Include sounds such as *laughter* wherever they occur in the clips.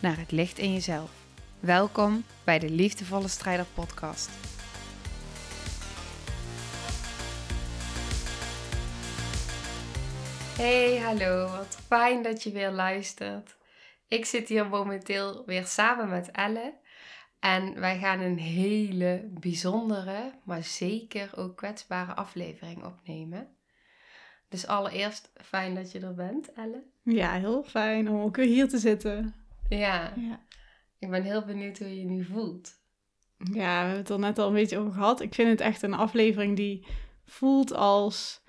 naar het licht in jezelf. Welkom bij de Liefdevolle Strijder Podcast. Hey, hallo, wat fijn dat je weer luistert. Ik zit hier momenteel weer samen met Elle. En wij gaan een hele bijzondere, maar zeker ook kwetsbare aflevering opnemen. Dus allereerst fijn dat je er bent, Elle. Ja, heel fijn om ook weer hier te zitten. Ja, Ja. ik ben heel benieuwd hoe je je nu voelt. ja, we hebben het er net al een beetje over gehad. Ik vind het echt een aflevering die voelt als...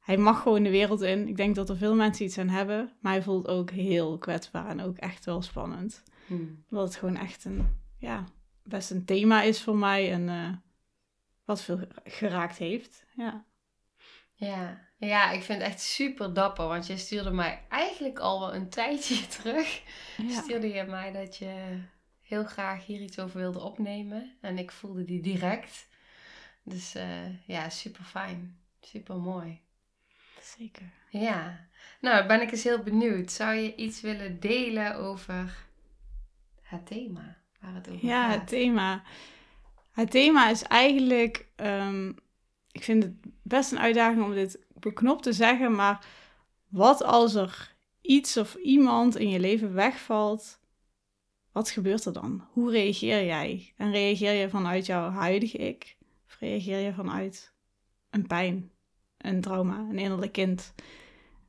Hij mag gewoon de wereld in. Ik denk dat er veel mensen iets aan hebben. Maar hij voelt ook heel kwetsbaar en ook echt wel spannend. Hmm. Omdat het gewoon echt een, ja, best een thema is voor mij. En eh, wat veel geraakt heeft. Ja. Ja. ja, ik vind het echt super dapper, want je stuurde mij eigenlijk al wel een tijdje *laughs* terug. ja. Stuurde je mij dat je heel graag hier iets over wilde opnemen. En ik voelde die direct. Dus eh, ja, super fijn. Super mooi. Zeker. Ja, nou ben ik eens heel benieuwd. Zou je iets willen delen over het thema waar het over Ja, gaat? het thema. Het thema is eigenlijk, ehm, ik vind het best een uitdaging om dit beknopt te zeggen, maar wat als er iets of iemand in je leven wegvalt, wat gebeurt er dan? Hoe reageer jij? En reageer je vanuit jouw huidige ik? Of reageer je vanuit een pijn, een trauma, een innerlijk kind?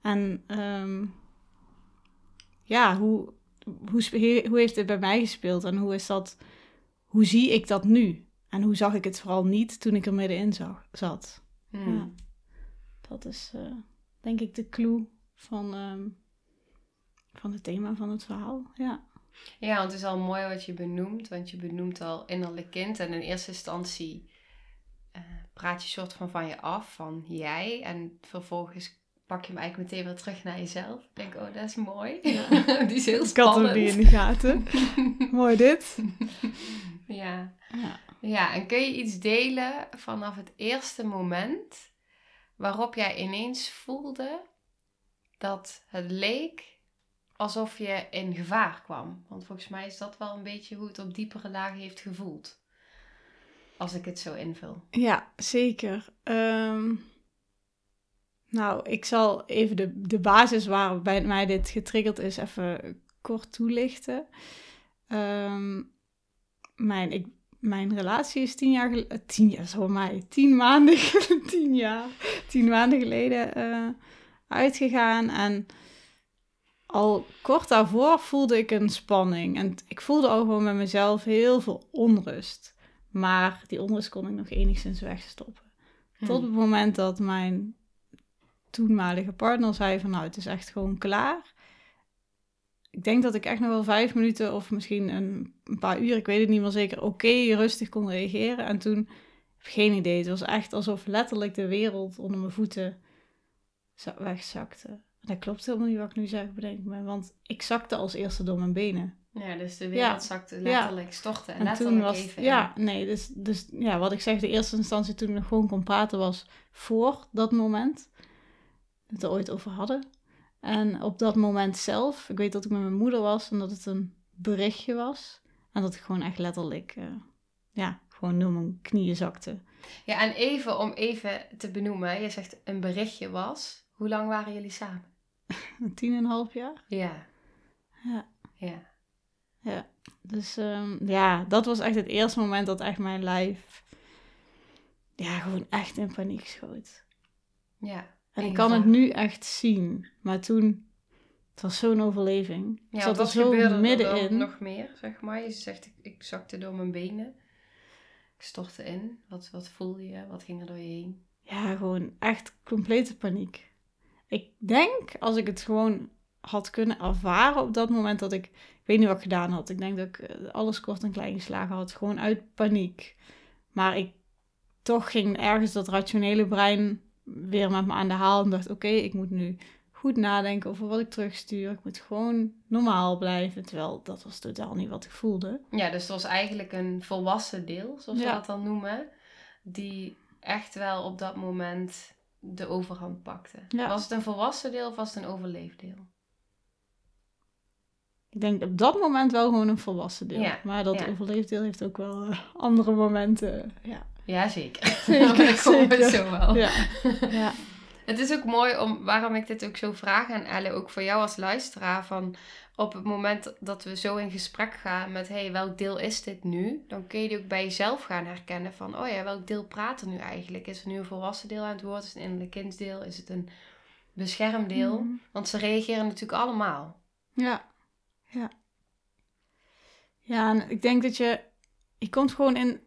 En ehm, ja, hoe, hoe, hoe heeft dit bij mij gespeeld en hoe is dat, hoe zie ik dat nu? En hoe zag ik het vooral niet toen ik er middenin zag, zat? Hmm. Ja. Dat is eh, denk ik de clue van, ehm, van het thema van het verhaal. Ja, Ja, want het is al mooi wat je benoemt, want je benoemt al innerlijk kind. En in eerste instantie eh, praat je soort van van je af, van jij. En vervolgens pak je hem eigenlijk meteen weer terug naar jezelf. Ik denk, oh, dat is mooi. Ja. *laughs* die is heel ik had hem spannend. niet in de gaten. Mooi dit. *laughs* ja. Ja. Ja, en kun je iets delen vanaf het eerste moment waarop jij ineens voelde dat het leek alsof je in gevaar kwam? Want volgens mij is dat wel een beetje hoe het op diepere lagen heeft gevoeld. Als ik het zo invul. Ja, zeker. Ehm, nou, ik zal even de, de basis waar bij mij dit getriggerd is even kort toelichten. Ehm, mijn, ik, mijn relatie is tien jaar geleden, tien jaar, zo mij, tien maanden, *laughs* tien jaar, tien maanden geleden eh, uitgegaan. En al kort daarvoor voelde ik een spanning. En ik voelde al gewoon met mezelf heel veel onrust. Maar die onrust kon ik nog enigszins wegstoppen. Tot het moment dat mijn toenmalige partner zei van nou, het is echt gewoon klaar. Ik denk dat ik echt nog wel vijf minuten of misschien een, een paar uur, ik weet het niet meer zeker, oké, rustig kon reageren. En toen, geen idee, het was echt alsof letterlijk de wereld onder mijn voeten za- wegzakte. Dat klopt helemaal niet wat ik nu zeg, bedenk ik me. Want ik zakte als eerste door mijn benen. Ja, dus de wereld Ja. zakte letterlijk, stortte En letterlijk toen was, even in. ja, nee, dus, dus ja, wat ik zeg, de eerste instantie toen ik nog gewoon kon praten was voor dat moment. Het er ooit over hadden. En op dat moment zelf, ik weet dat ik met mijn moeder was en dat het een berichtje was. En dat ik gewoon echt letterlijk, eh, ja, gewoon door mijn knieën zakte. Ja, en even om even te benoemen. Je zegt een berichtje was. Hoe lang waren jullie samen? *laughs* Tien en een half jaar. Ja. Ja. Ja. Ja, dus ehm, ja, dat was echt het eerste moment dat echt mijn lijf, ja, gewoon echt in paniek schoot. Ja. En ik kan het nu echt zien. Maar toen, het was zo'n overleving. Ja, ik zat er zo er middenin. nog meer, zeg maar? Je zegt, ik, ik zakte door mijn benen. Ik stortte in. Wat, wat voelde je? Wat ging er door je heen? Ja, gewoon echt complete paniek. Ik denk, als ik het gewoon had kunnen ervaren op dat moment dat ik, ik weet niet wat ik gedaan had. Ik denk dat ik eh, alles kort en klein geslagen had, gewoon uit paniek. Maar ik toch ging ergens dat rationele brein weer met me aan de haal en dacht, oké, ik moet nu goed nadenken over wat ik terugstuur. Ik moet gewoon normaal blijven, terwijl dat was totaal niet wat ik voelde. Ja, dus het was eigenlijk een volwassen deel, zoals we dat dan noemen, die echt wel op dat moment de overhand pakte. Ja. Was het een volwassen deel of was het een overleefdeel? Ik denk op dat moment wel gewoon een volwassen deel. Ja, Maar dat ja. overleefdeel heeft ook wel eh, andere momenten. Ja, *laughs* *laughs* Ja, zeker. Komen we het zo wel. ja. *laughs* ja. Het is ook mooi om, waarom ik dit ook zo vraag aan Elle, ook voor jou als luisteraar, van op het moment dat we zo in gesprek gaan met, hey, welk deel is dit nu? Dan kun je die ook bij jezelf gaan herkennen van, oh ja, welk deel praat er nu eigenlijk? Is er nu een volwassen deel aan het woord? Is het een innerlijk kindsdeel? Is het een beschermdeel? Mhm. Want ze reageren natuurlijk allemaal. Ja, ja. Ja, en ik denk dat je, je komt gewoon in,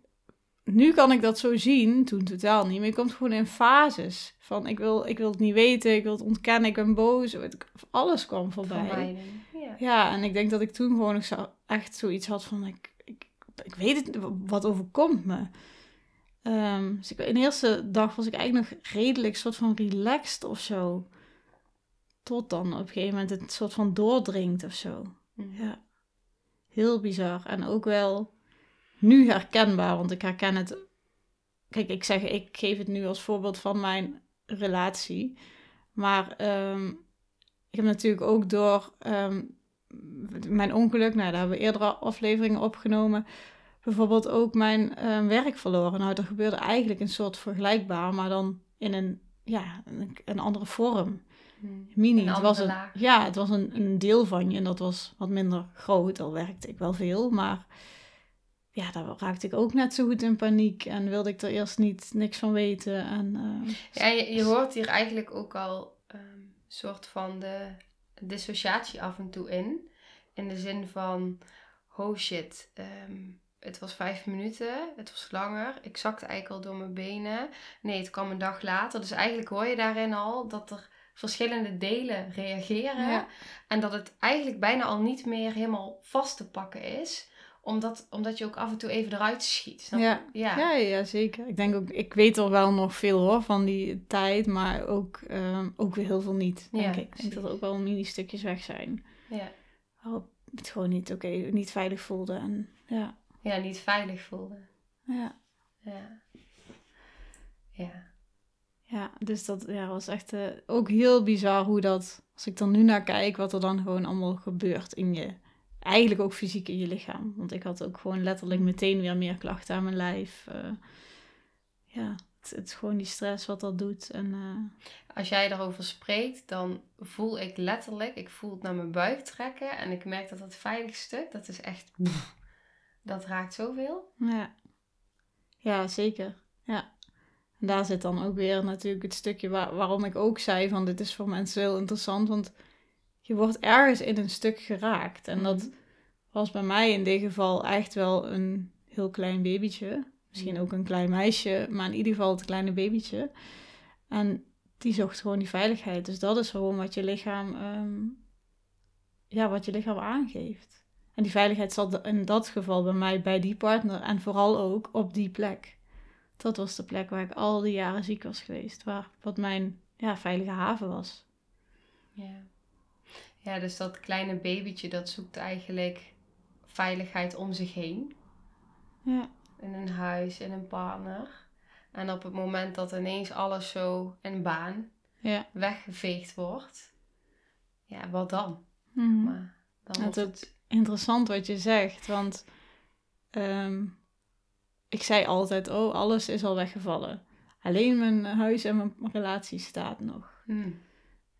nu kan ik dat zo zien, toen totaal niet, maar je komt gewoon in fases van ik wil, ik wil het niet weten, ik wil het ontkennen, ik ben boos, alles kwam voorbij. Vermijden. Ja. Ja, en ik denk dat ik toen gewoon nog zo, echt zoiets had van ik, ik, ik weet het, wat overkomt me. Ehm, dus ik, in de eerste dag was ik eigenlijk nog redelijk soort van relaxed of zo. Tot dan op een gegeven moment het soort van doordringt of zo. Mhm. Ja, heel bizar. En ook wel nu herkenbaar, want ik herken het. Kijk, ik zeg, ik geef het nu als voorbeeld van mijn relatie. Maar ehm, ik heb natuurlijk ook door ehm, mijn ongeluk, nou, daar hebben we eerdere afleveringen opgenomen. Bijvoorbeeld ook mijn ehm, werk verloren. Nou, er gebeurde eigenlijk een soort vergelijkbaar, maar dan in een, ja, een, een andere vorm Mhm. mini. Een het was andere een, laag. ja, het was een, een deel van je en dat was wat minder groot. Al werkte ik wel veel, maar ja, daar raakte ik ook net zo goed in paniek en wilde ik er eerst niet niks van weten. En, eh, Ja, je, je hoort hier eigenlijk ook al een soort van de dissociatie af en toe in. In de zin van, oh shit, ehm, het was vijf minuten, het was langer. Ik zakte eigenlijk al door mijn benen. Nee, het kwam een dag later. Dus eigenlijk hoor je daarin al dat er verschillende delen reageren. Ja. En dat het eigenlijk bijna al niet meer helemaal vast te pakken is. Omdat, omdat je ook af en toe even eruit schiet. Snap? Ja. ja. ja, ja, zeker. Ik denk ook, ik weet er wel nog veel hoor van die tijd, maar ook, ehm, ook weer heel veel niet. Denk Ja, ik. ik denk dat er ook wel mini-stukjes weg zijn. ja. Waarop het gewoon niet oké, niet veilig voelde. En ja, Ja, niet veilig voelde. ja. Ja. Ja. Ja, dus dat ja, was echt eh, ook heel bizar hoe dat, als ik er nu naar kijk, wat er dan gewoon allemaal gebeurt in je, eigenlijk ook fysiek in je lichaam. Want ik had ook gewoon letterlijk meteen weer meer klachten aan mijn lijf. Eh, ja, het, het is gewoon die stress wat dat doet. En eh, Als jij erover spreekt, dan voel ik letterlijk, ik voel het naar mijn buik trekken. En ik merk dat dat veilig stuk, dat is echt, dat raakt zoveel. ja. ja, zeker. Ja. En daar zit dan ook weer natuurlijk het stukje waar, waarom ik ook zei van dit is voor mensen heel interessant. Want je wordt ergens in een stuk geraakt. En dat Mhm. was bij mij in dit geval echt wel een heel klein babytje. Misschien ook een klein meisje, maar in ieder geval het kleine babytje. En die zocht gewoon die veiligheid. Dus dat is gewoon wat je lichaam, ehm, ja, wat je lichaam aangeeft. En die veiligheid zat in dat geval bij mij bij die partner en vooral ook op die plek. Dat was de plek waar ik al die jaren ziek was geweest. Waar, wat mijn ja, veilige haven was. Ja. Ja, dus dat kleine babytje, dat zoekt eigenlijk veiligheid om zich heen. Ja, In een huis, in een partner. En op het moment dat ineens alles zo in baan ja. weggeveegd wordt, ja, wat dan? Mhm. Maar dan Ja, wordt het... Interessant wat je zegt, want ehm, ik zei altijd, oh, alles is al weggevallen. Alleen mijn huis en mijn relatie staat nog. Hmm.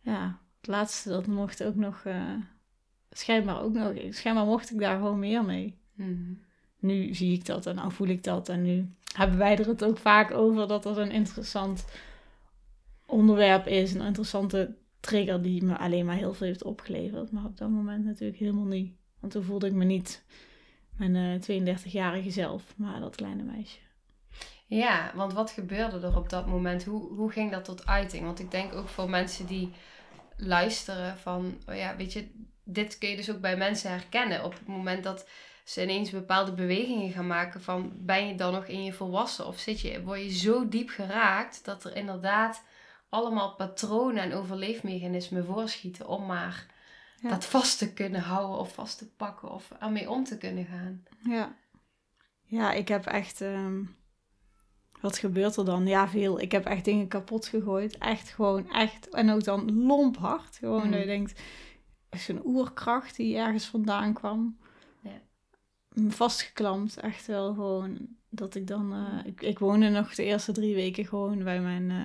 Ja, het laatste, dat mocht ook nog, eh, schijnbaar ook nog, schijnbaar mocht ik daar gewoon meer mee. Hmm. Nu zie ik dat en nou voel ik dat en nu hebben wij er het ook vaak over dat dat een interessant onderwerp is, een interessante trigger die me alleen maar heel veel heeft opgeleverd. Maar op dat moment natuurlijk helemaal niet. Want toen voelde ik me niet mijn eh 32-jarige zelf, maar dat kleine meisje. Ja, want wat gebeurde er op dat moment? Hoe, hoe ging dat tot uiting? Want ik denk ook voor mensen die luisteren van, oh ja, weet je, dit kun je dus ook bij mensen herkennen. Op het moment dat ze ineens bepaalde bewegingen gaan maken van, ben je dan nog in je volwassen of zit je, word je zo diep geraakt dat er inderdaad allemaal patronen en overleefmechanismen voorschieten om maar Ja. dat vast te kunnen houden of vast te pakken of ermee om te kunnen gaan. Ja. Ja, ik heb echt... ehm, wat gebeurt er dan? Ja, veel. Ik heb echt dingen kapot gegooid. Echt gewoon, echt. En ook dan lomp hard. Gewoon Mm. dat je denkt... Zo'n oerkracht die ergens vandaan kwam. Ja. Me Vastgeklampt. Echt wel gewoon... Dat ik dan... eh, ik, ik woonde nog de eerste drie weken gewoon bij mijn eh,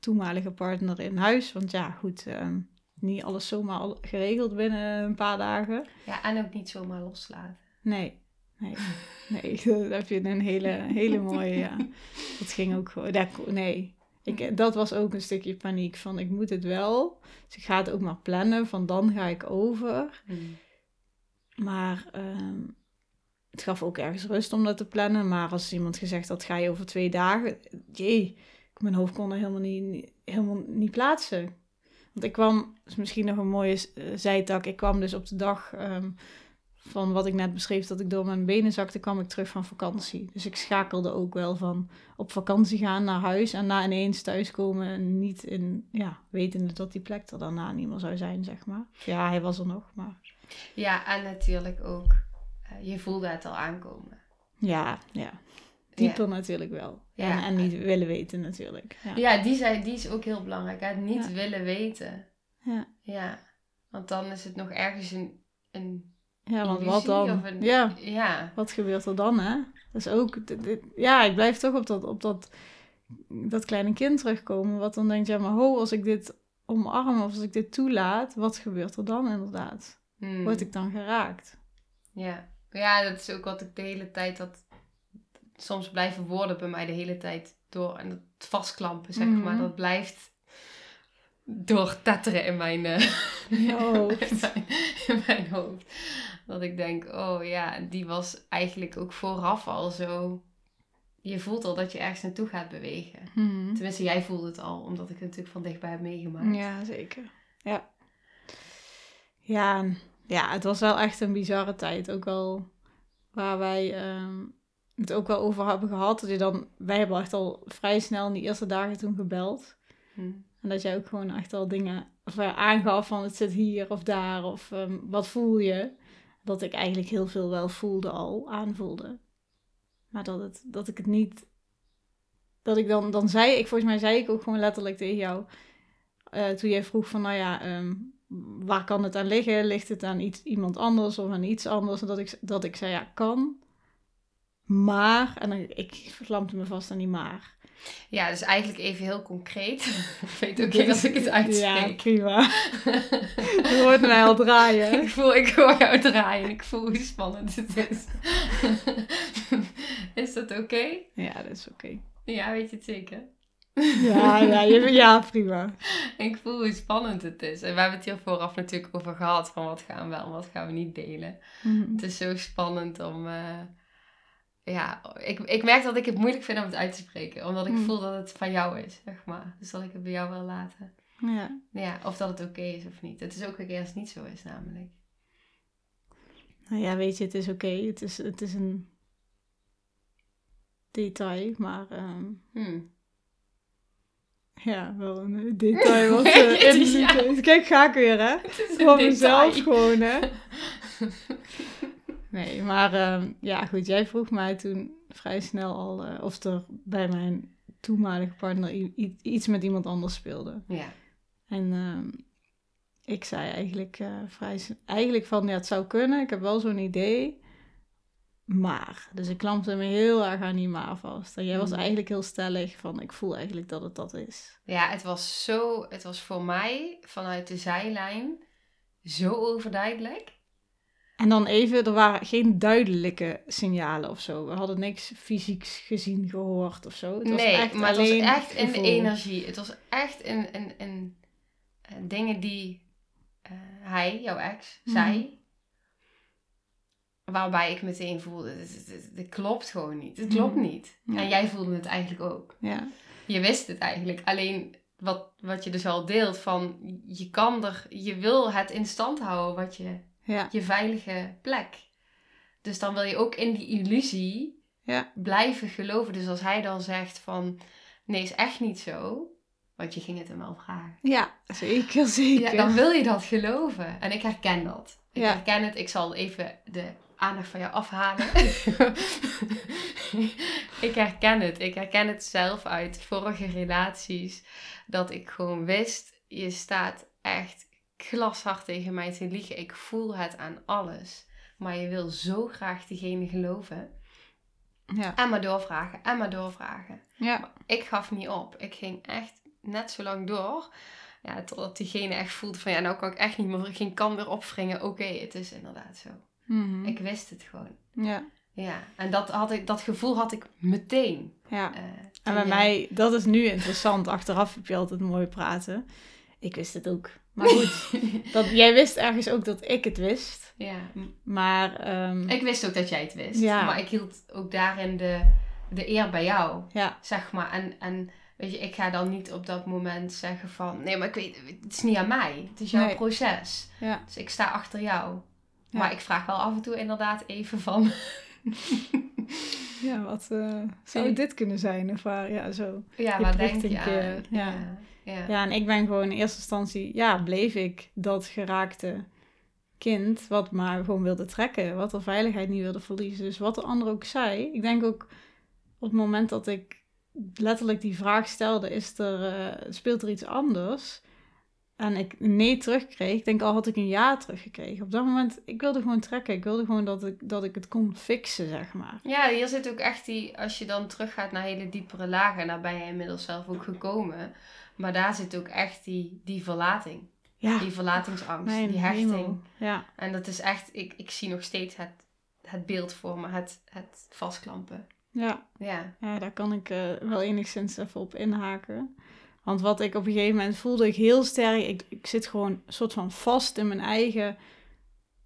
toenmalige partner in huis. Want ja, goed... ehm, niet alles zomaar al geregeld binnen een paar dagen. Ja, en ook niet zomaar loslaten. Nee, nee, nee. *laughs* Dan heb je een hele, hele mooie, ja. Dat ging ook gewoon, dat, nee. Ik, dat was ook een stukje paniek van, ik moet het wel. Dus ik ga het ook maar plannen, van dan ga ik over. Maar ehm, het gaf ook ergens rust om dat te plannen. Maar als iemand gezegd had, ga je over twee dagen? Jee, mijn hoofd kon er helemaal niet, helemaal niet plaatsen. Want ik kwam, dat is misschien nog een mooie eh, zijtak. Ik kwam dus op de dag ehm, van wat ik net beschreef, dat ik door mijn benen zakte, kwam ik terug van vakantie. Dus ik schakelde ook wel van op vakantie gaan naar huis en na ineens thuiskomen en niet in, ja, wetende dat die plek er daarna niet meer zou zijn, zeg maar. Ja, hij was er nog, maar Ja, en natuurlijk ook, eh, je voelde het al aankomen. ja, ja. Dieper natuurlijk wel. Ja. En, en niet willen weten natuurlijk. Ja. Ja, die, zei, die is ook heel belangrijk. Hè? Niet Ja. willen weten. Ja. Ja, want dan is het nog ergens een, een Ja, want wat dan? Een, Ja, ja. wat gebeurt er dan, hè? Dat is ook, dit- dit- ja, ik blijf toch op dat, op dat, dat kleine kind terugkomen. Wat dan denkt, ja, maar ho, als ik dit omarm of als ik dit toelaat, wat gebeurt er dan inderdaad? Hmm. Word ik dan geraakt? Ja. ja, dat is ook wat ik de hele tijd dat soms blijven woorden bij mij de hele tijd door en het vastklampen zeg Mhm. maar dat blijft doortetteren in mijn, eh, *laughs* in mijn, in mijn hoofd. Dat ik denk, oh ja, die was eigenlijk ook vooraf al zo. Je voelt al dat je ergens naartoe gaat bewegen. Mhm. Tenminste, jij voelde het al, omdat ik het natuurlijk van dichtbij heb meegemaakt. Ja, zeker. Ja. Ja, ja, het was wel echt een bizarre tijd. Ook wel waar wij ehm, het ook wel over hebben gehad. Dat je dan, wij hebben echt al vrij snel in die eerste dagen toen gebeld. Hm. En dat jij ook gewoon echt al dingen ja, aangaf van het zit hier of daar. Of ehm, wat voel je? Dat ik eigenlijk heel veel wel voelde al, aanvoelde. Maar dat, het, dat ik het niet... Dat ik dan, dan zei ik, volgens mij zei ik ook gewoon letterlijk tegen jou... eh, toen jij vroeg van, nou ja, ehm, waar kan het aan liggen? Ligt het aan iets, iemand anders of aan iets anders? Dat ik, dat ik zei, ja, kan. Maar, en ik verlampte me vast aan die maar. Ja, dus eigenlijk even heel concreet. *laughs* ik weet ook niet als ik het Ja, uitspreek. prima. Je hoort mij al draaien. *laughs* ik voel, ik hoor jou draaien en ik voel hoe spannend het is. *laughs* is dat oké? Ja, dat is oké. Ja, weet je het zeker? Ja, ja, ja, prima. Ik voel hoe spannend het is. En we hebben het hier vooraf natuurlijk over gehad. Van wat gaan we wel en wat gaan we niet delen. Mhm. Het is zo spannend om... eh, ja, ik, ik merk dat ik het moeilijk vind om het uit te spreken. Omdat ik Mm. voel dat het van jou is, zeg maar. Dus dat ik het bij jou wil laten. Ja. Ja, of dat het oké is of niet. Het is ook oké als het niet zo is, namelijk. Nou ja, weet je, het is oké. Het, is, het is een detail, maar ehm, Hmm. ja, wel een detail *laughs* wat eh, heeft. Kijk, ga ik weer, hè? *laughs* Voor mezelf gewoon, hè? *laughs* Nee, maar ehm, ja, goed. Jij vroeg mij toen vrij snel al eh, of er bij mijn toenmalige partner iets met iemand anders speelde. Ja. En ehm, ik zei eigenlijk eh, vrij eigenlijk van ja, het zou kunnen. Ik heb wel zo'n idee. Maar, dus ik klampte me heel erg aan die maar vast. En jij was Mm. eigenlijk heel stellig van ik voel eigenlijk dat het dat is. ja, het was zo... Het was voor mij vanuit de zijlijn zo overduidelijk. En dan even, er waren geen duidelijke signalen of zo. We hadden niks fysieks gezien, gehoord of zo. Het was nee, echt maar het was alleen echt in de energie. Het was echt in, in, in eh, dingen die eh, hij, jouw ex, Mhm. zei. Waarbij ik meteen voelde, het klopt gewoon niet. Het klopt Mhm. niet. Ja. En jij voelde het eigenlijk ook. Ja. Je wist het eigenlijk. Alleen wat, wat je dus al deelt, van je kan er, je wil het in stand houden wat je, Ja. je veilige plek. Dus dan wil je ook in die illusie Ja. blijven geloven. Dus als hij dan zegt van, nee, is echt niet zo. Want je ging het hem wel vragen. Ja, zeker, *laughs* zeker. Ja, dan wil je dat geloven. En ik herken dat. Ik herken het. Ik zal even de aandacht van jou afhalen. *laughs* *laughs* ik herken het. Ik herken het zelf uit vorige relaties. Dat ik gewoon wist, je staat echt glashard tegen mij te liegen. Ik voel het aan alles. Maar je wil zo graag diegene geloven. Ja. En maar doorvragen. En maar doorvragen. Ja. Ik gaf niet op. Ik ging echt net zo lang door. Ja, totdat diegene echt voelde van ja, nou kan ik echt niet meer, geen kan meer opwringen. Oké, het is inderdaad zo. Mhm. Ik wist het gewoon. ja. Ja, en dat, had ik, dat gevoel had ik meteen. Ja. eh, En bij mij, dat is nu interessant. Achteraf heb je altijd mooi praten. Ik wist het ook. Maar goed, *laughs* dat, jij wist ergens ook dat ik het wist. ja, Maar ehm, ik wist ook dat jij het wist. Ja. Maar ik hield ook daarin de, de eer bij jou, ja, zeg maar. En, en weet je, ik ga dan niet op dat moment zeggen van... Nee, maar ik weet, het is niet aan mij. Het is jouw Nee. proces. ja, Dus ik sta achter jou. Maar ik vraag wel af en toe inderdaad even van... *laughs* ja, wat eh, zou dit kunnen zijn? Of waar, ja, zo. Ja, Je plicht denk je aan? ja. Ja. Ja. En ik ben gewoon in eerste instantie, ja, bleef ik dat geraakte kind wat maar gewoon wilde trekken. Wat de veiligheid niet wilde verliezen. Dus wat de ander ook zei. Ik denk ook op het moment dat ik letterlijk die vraag stelde, is er, eh, speelt er iets anders? En ik een nee terugkreeg. Ik denk al had ik een ja teruggekregen. Op dat moment, ik wilde gewoon trekken. Ik wilde gewoon dat ik, dat ik het kon fixen, zeg maar. Ja, hier zit ook echt die, als je dan teruggaat naar hele diepere lagen, daar ben je inmiddels zelf ook gekomen. Maar daar zit ook echt die, die verlating, Ja, die verlatingsangst, mijn die hechting. hemel. Ja, En dat is echt, ik, ik zie nog steeds het, het beeld voor me, het, het vastklampen. ja. Ja, Ja, daar kan ik eh, wel enigszins even op inhaken. Want wat ik op een gegeven moment voelde, ik heel sterk, ik, ik zit gewoon een soort van vast in mijn eigen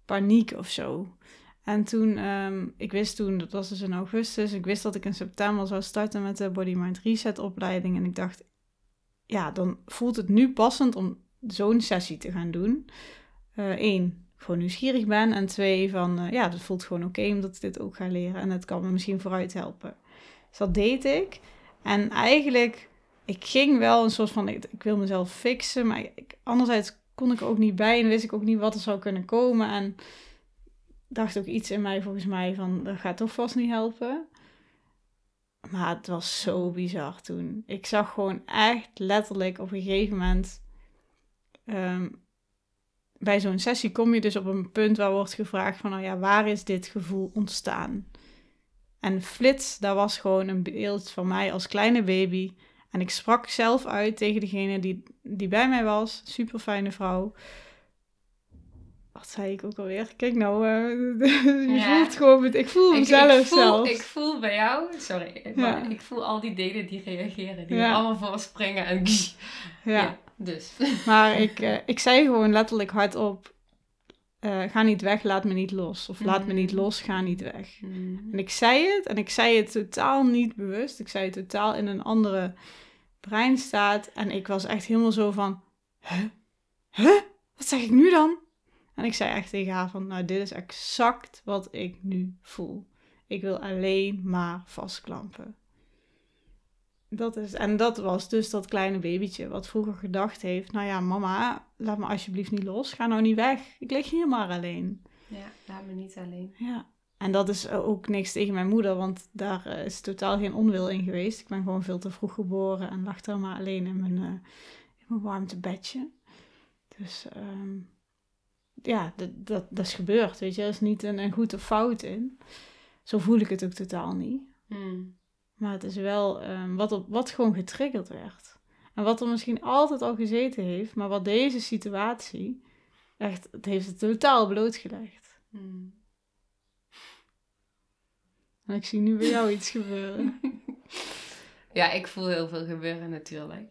paniek of zo. En toen, ehm, ik wist toen, dat was dus in augustus, ik wist dat ik in september zou starten met de Body Mind Reset opleiding. En ik dacht, ja, dan voelt het nu passend om zo'n sessie te gaan doen. Eén, gewoon nieuwsgierig ben. En twee, van eh, ja, dat voelt gewoon oké omdat ik dit ook ga leren. En het kan me misschien vooruit helpen. Dus dat deed ik. En eigenlijk, ik ging wel een soort van, ik, ik wil mezelf fixen. Maar ik, anderzijds kon ik er ook niet bij en wist ik ook niet wat er zou kunnen komen. En dacht ook iets in mij volgens mij van, dat gaat toch vast niet helpen. Maar het was zo bizar toen. Ik zag gewoon echt letterlijk op een gegeven moment... ehm, bij zo'n sessie kom je dus op een punt waar wordt gevraagd van... Nou ja, waar is dit gevoel ontstaan? En flits, daar was gewoon een beeld van mij als kleine baby. En ik sprak zelf uit tegen degene die, die bij mij was. Super fijne vrouw. Wat zei ik ook alweer? Kijk nou, eh, *laughs* je Ja. voelt gewoon... Ik voel ik, mezelf ik, voel, zelfs. ik voel bij jou, sorry, maar ik voel al die delen die reageren, die Ja. allemaal voor springen en *laughs* ja. dus. *laughs* Maar ik, eh, ik zei gewoon letterlijk hardop: eh, ga niet weg, laat me niet los. Of laat me niet Mhm. los, ga niet weg. En ik zei het en ik zei het totaal niet bewust. Ik zei het totaal in een andere breinstaat. En ik was echt helemaal zo van: huh? Huh? Wat zeg ik nu dan? En ik zei echt tegen haar van: nou, dit is exact wat ik nu voel. Ik wil alleen maar vastklampen. Dat is, en dat was dus dat kleine babytje wat vroeger gedacht heeft: Nou ja, mama, laat me alsjeblieft niet los. Ga nou niet weg. Ik lig hier maar alleen. Ja, laat me niet alleen. Ja. En dat is ook niks tegen mijn moeder, want daar eh, is totaal geen onwil in geweest. Ik ben gewoon veel te vroeg geboren en lag daar maar alleen in mijn, eh in mijn warmtebedje. Dus ehm, ja, dat, dat, dat is gebeurd, weet je. Er is niet een, een goed of fout in. Zo voel ik het ook totaal niet. Hmm. Maar het is wel ehm, wat, op, wat gewoon getriggerd werd. En wat er misschien altijd al gezeten heeft, maar wat deze situatie echt, het heeft het totaal blootgelegd. Hmm. En ik zie nu bij jou iets gebeuren. *laughs* Ja, ik voel heel veel gebeuren natuurlijk.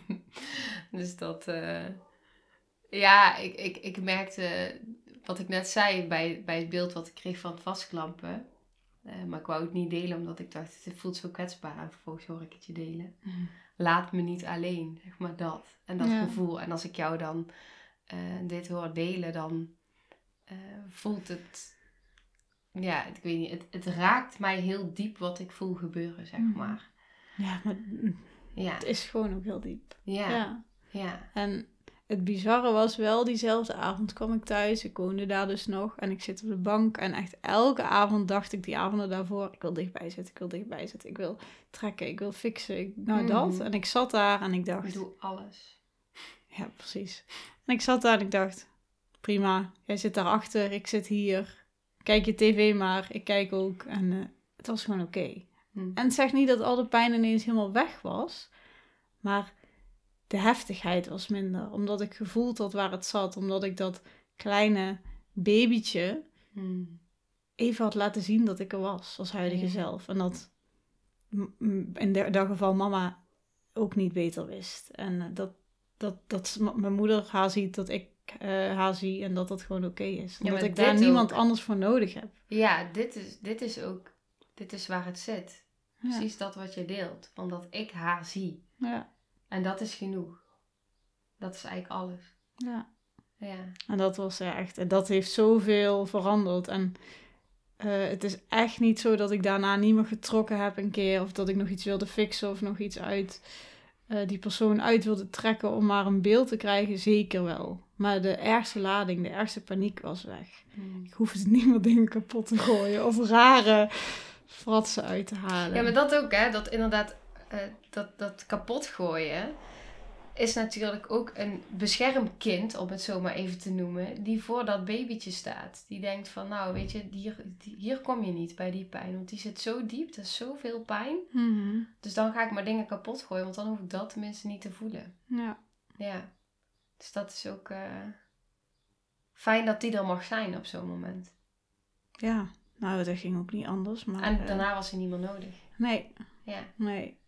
*laughs* dus dat... eh, Ja, ik, ik, ik merkte wat ik net zei bij, bij het beeld wat ik kreeg van het vastklampen. Eh, maar ik wou het niet delen omdat ik dacht, het voelt zo kwetsbaar. En vervolgens hoor ik het je delen. Laat me niet alleen, zeg maar dat. En dat Ja. gevoel. En als ik jou dan eh, dit hoor delen, dan eh, voelt het... Ja, ik weet niet. Het, het raakt mij heel diep wat ik voel gebeuren, zeg Mhm. maar. Ja, maar Ja, het is gewoon ook heel diep. ja, ja. ja. En het bizarre was wel, diezelfde avond kwam ik thuis. Ik woonde daar dus nog. En ik zit op de bank. En echt elke avond dacht ik die avonden daarvoor... Ik wil dichtbij zitten, ik wil dichtbij zitten. Ik wil trekken, ik wil fixen. Ik, nou, Mhm. dat. En ik zat daar en ik Ik dacht... doe alles. *laughs* Ja, precies. En ik zat daar en ik dacht... Prima, jij zit daarachter, ik zit hier. Kijk je tv maar, ik kijk ook. En eh, het was gewoon oké. Hm. En het zegt niet dat al de pijn ineens helemaal weg was. Maar de heftigheid was minder. Omdat ik gevoeld had waar het zat. Omdat ik dat kleine babytje Hm. even had laten zien dat ik er was. Als huidige Ja. zelf. En dat in dat geval mama ook niet beter wist. En eh, dat, dat, dat mijn moeder haar ziet, dat ik eh, haar zie. En dat dat gewoon oké is. Omdat ik daar niemand ook. anders voor nodig heb. Ja, dit is, dit is ook... Dit is waar het zit. Ja. Precies dat wat je deelt. Van dat ik haar zie. Ja. En dat is genoeg. Dat is eigenlijk alles. ja. Ja. En dat was echt, en dat heeft zoveel veranderd. En eh, het is echt niet zo dat ik daarna niet meer getrokken heb een keer. Of dat ik nog iets wilde fixen of nog iets uit eh, die persoon uit wilde trekken om maar een beeld te krijgen. Zeker wel. Maar de ergste lading, de ergste paniek was weg. Hm. Ik hoefde niet meer dingen kapot te gooien of rare fratsen uit te halen. Ja, maar dat ook, hè. Dat inderdaad, eh, dat, dat kapot gooien is natuurlijk ook een beschermkind, om het zo maar even te noemen, die voor dat babytje staat. Die denkt van, nou, weet je, hier, hier kom je niet bij die pijn, want die zit zo diep, dat is zoveel pijn. Mhm. Dus dan ga ik maar dingen kapot gooien, want dan hoef ik dat tenminste niet te voelen. Ja. Ja. Dus dat is ook eh, fijn dat die er mag zijn op zo'n moment. ja, nou dat ging ook niet anders. Maar, En eh, daarna was hij niet meer nodig. nee, Ja, nee.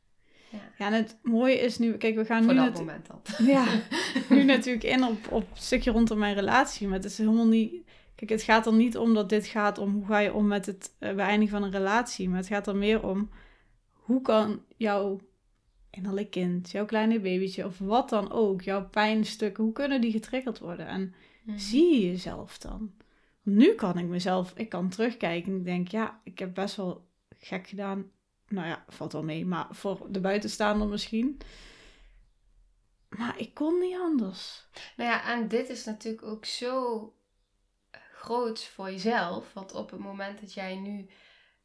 Ja. Ja, en het mooie is nu, kijk, we gaan voor nu dat moment dan. *laughs* Ja, *laughs* nu natuurlijk in op, op het stukje rondom mijn relatie. Maar het is helemaal niet. Kijk, het gaat er niet om dat dit gaat om hoe ga je om met het eh, beëindigen van een relatie. Maar het gaat er meer om hoe kan jouw innerlijk kind, jouw kleine babytje of wat dan ook, jouw pijnstukken, hoe kunnen die getriggerd worden? En Mhm. zie je jezelf dan? Nu kan ik mezelf, ik kan terugkijken en ik denk, ja, ik heb best wel gek gedaan. Nou ja, valt wel mee, maar voor de buitenstaander misschien. Maar ik kon niet anders. Nou ja, en dit is natuurlijk ook zo groot voor jezelf. Want op het moment dat jij nu,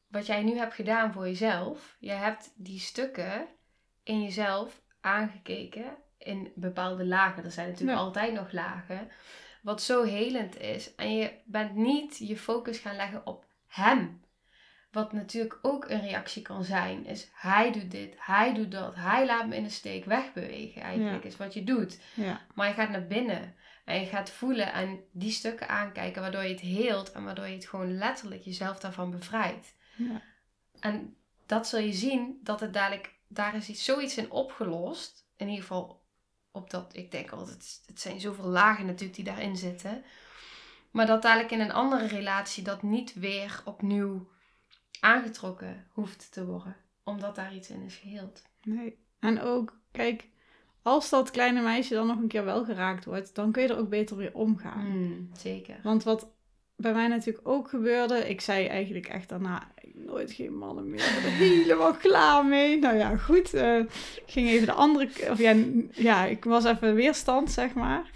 wat jij nu hebt gedaan voor jezelf, je hebt die stukken in jezelf aangekeken in bepaalde lagen. Er zijn natuurlijk Ja. altijd nog lagen. Wat zo helend is. En je bent niet je focus gaan leggen op hem. Wat natuurlijk ook een reactie kan zijn, is hij doet dit, hij doet dat, hij laat me in de steek wegbewegen. Eigenlijk Ja. is wat je doet. Ja, Maar je gaat naar binnen en je gaat voelen en die stukken aankijken, waardoor je het heelt en waardoor je het gewoon letterlijk jezelf daarvan bevrijdt. ja, En dat zul je zien dat het dadelijk, daar is iets, zoiets in opgelost. In ieder geval op dat, ik denk altijd, het zijn zoveel lagen natuurlijk die daarin zitten. Maar dat dadelijk in een andere relatie dat niet weer opnieuw aangetrokken hoeft te worden. Omdat daar iets in is geheeld. nee. En ook, kijk, als dat kleine meisje dan nog een keer wel geraakt wordt, dan kun je er ook beter weer omgaan. Hmm, zeker. Want wat bij mij natuurlijk ook gebeurde, ik zei eigenlijk echt daarna, "Ik nooit geen mannen meer, ik ben *laughs* helemaal klaar mee. Nou ja, goed, ik ging even de andere, of ja, ja, ik was even weerstand, zeg maar.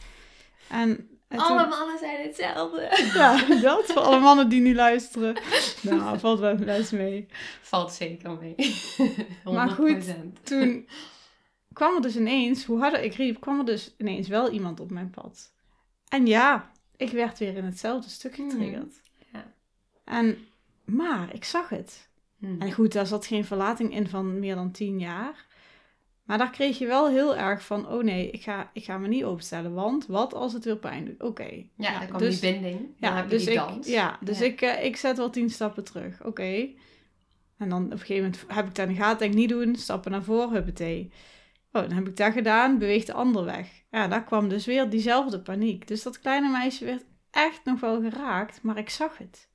En, en toen- Alle mannen zijn hetzelfde. ja, dat, voor alle mannen die nu luisteren. Nou, valt wel best mee. Valt zeker mee. 100%. *laughs* Maar goed. Toen kwam er dus ineens, hoe harder ik riep, kwam er dus ineens wel iemand op mijn pad. En ja, ik werd weer in hetzelfde stuk getriggerd. Ja. En, maar ik zag het. Hmm. En goed, daar zat geen verlating in van meer dan tien jaar. Maar daar kreeg je wel heel erg van, oh nee, ik ga, ik ga me niet openstellen. Want wat als het weer pijn doet? Oké. Ja, dan kwam dus, die binding. Dan ja, je dus die ik, dans. ja, dus Ja. Ik, ik zet wel tien stappen terug. Oké. En dan op een gegeven moment heb ik dat in de gaten, denk ik niet doen, stappen naar voren, huppatee. Oh, dan heb ik dat gedaan, beweegt de ander weg. Ja, daar kwam dus weer diezelfde paniek. Dus dat kleine meisje werd echt nog wel geraakt, maar ik zag het.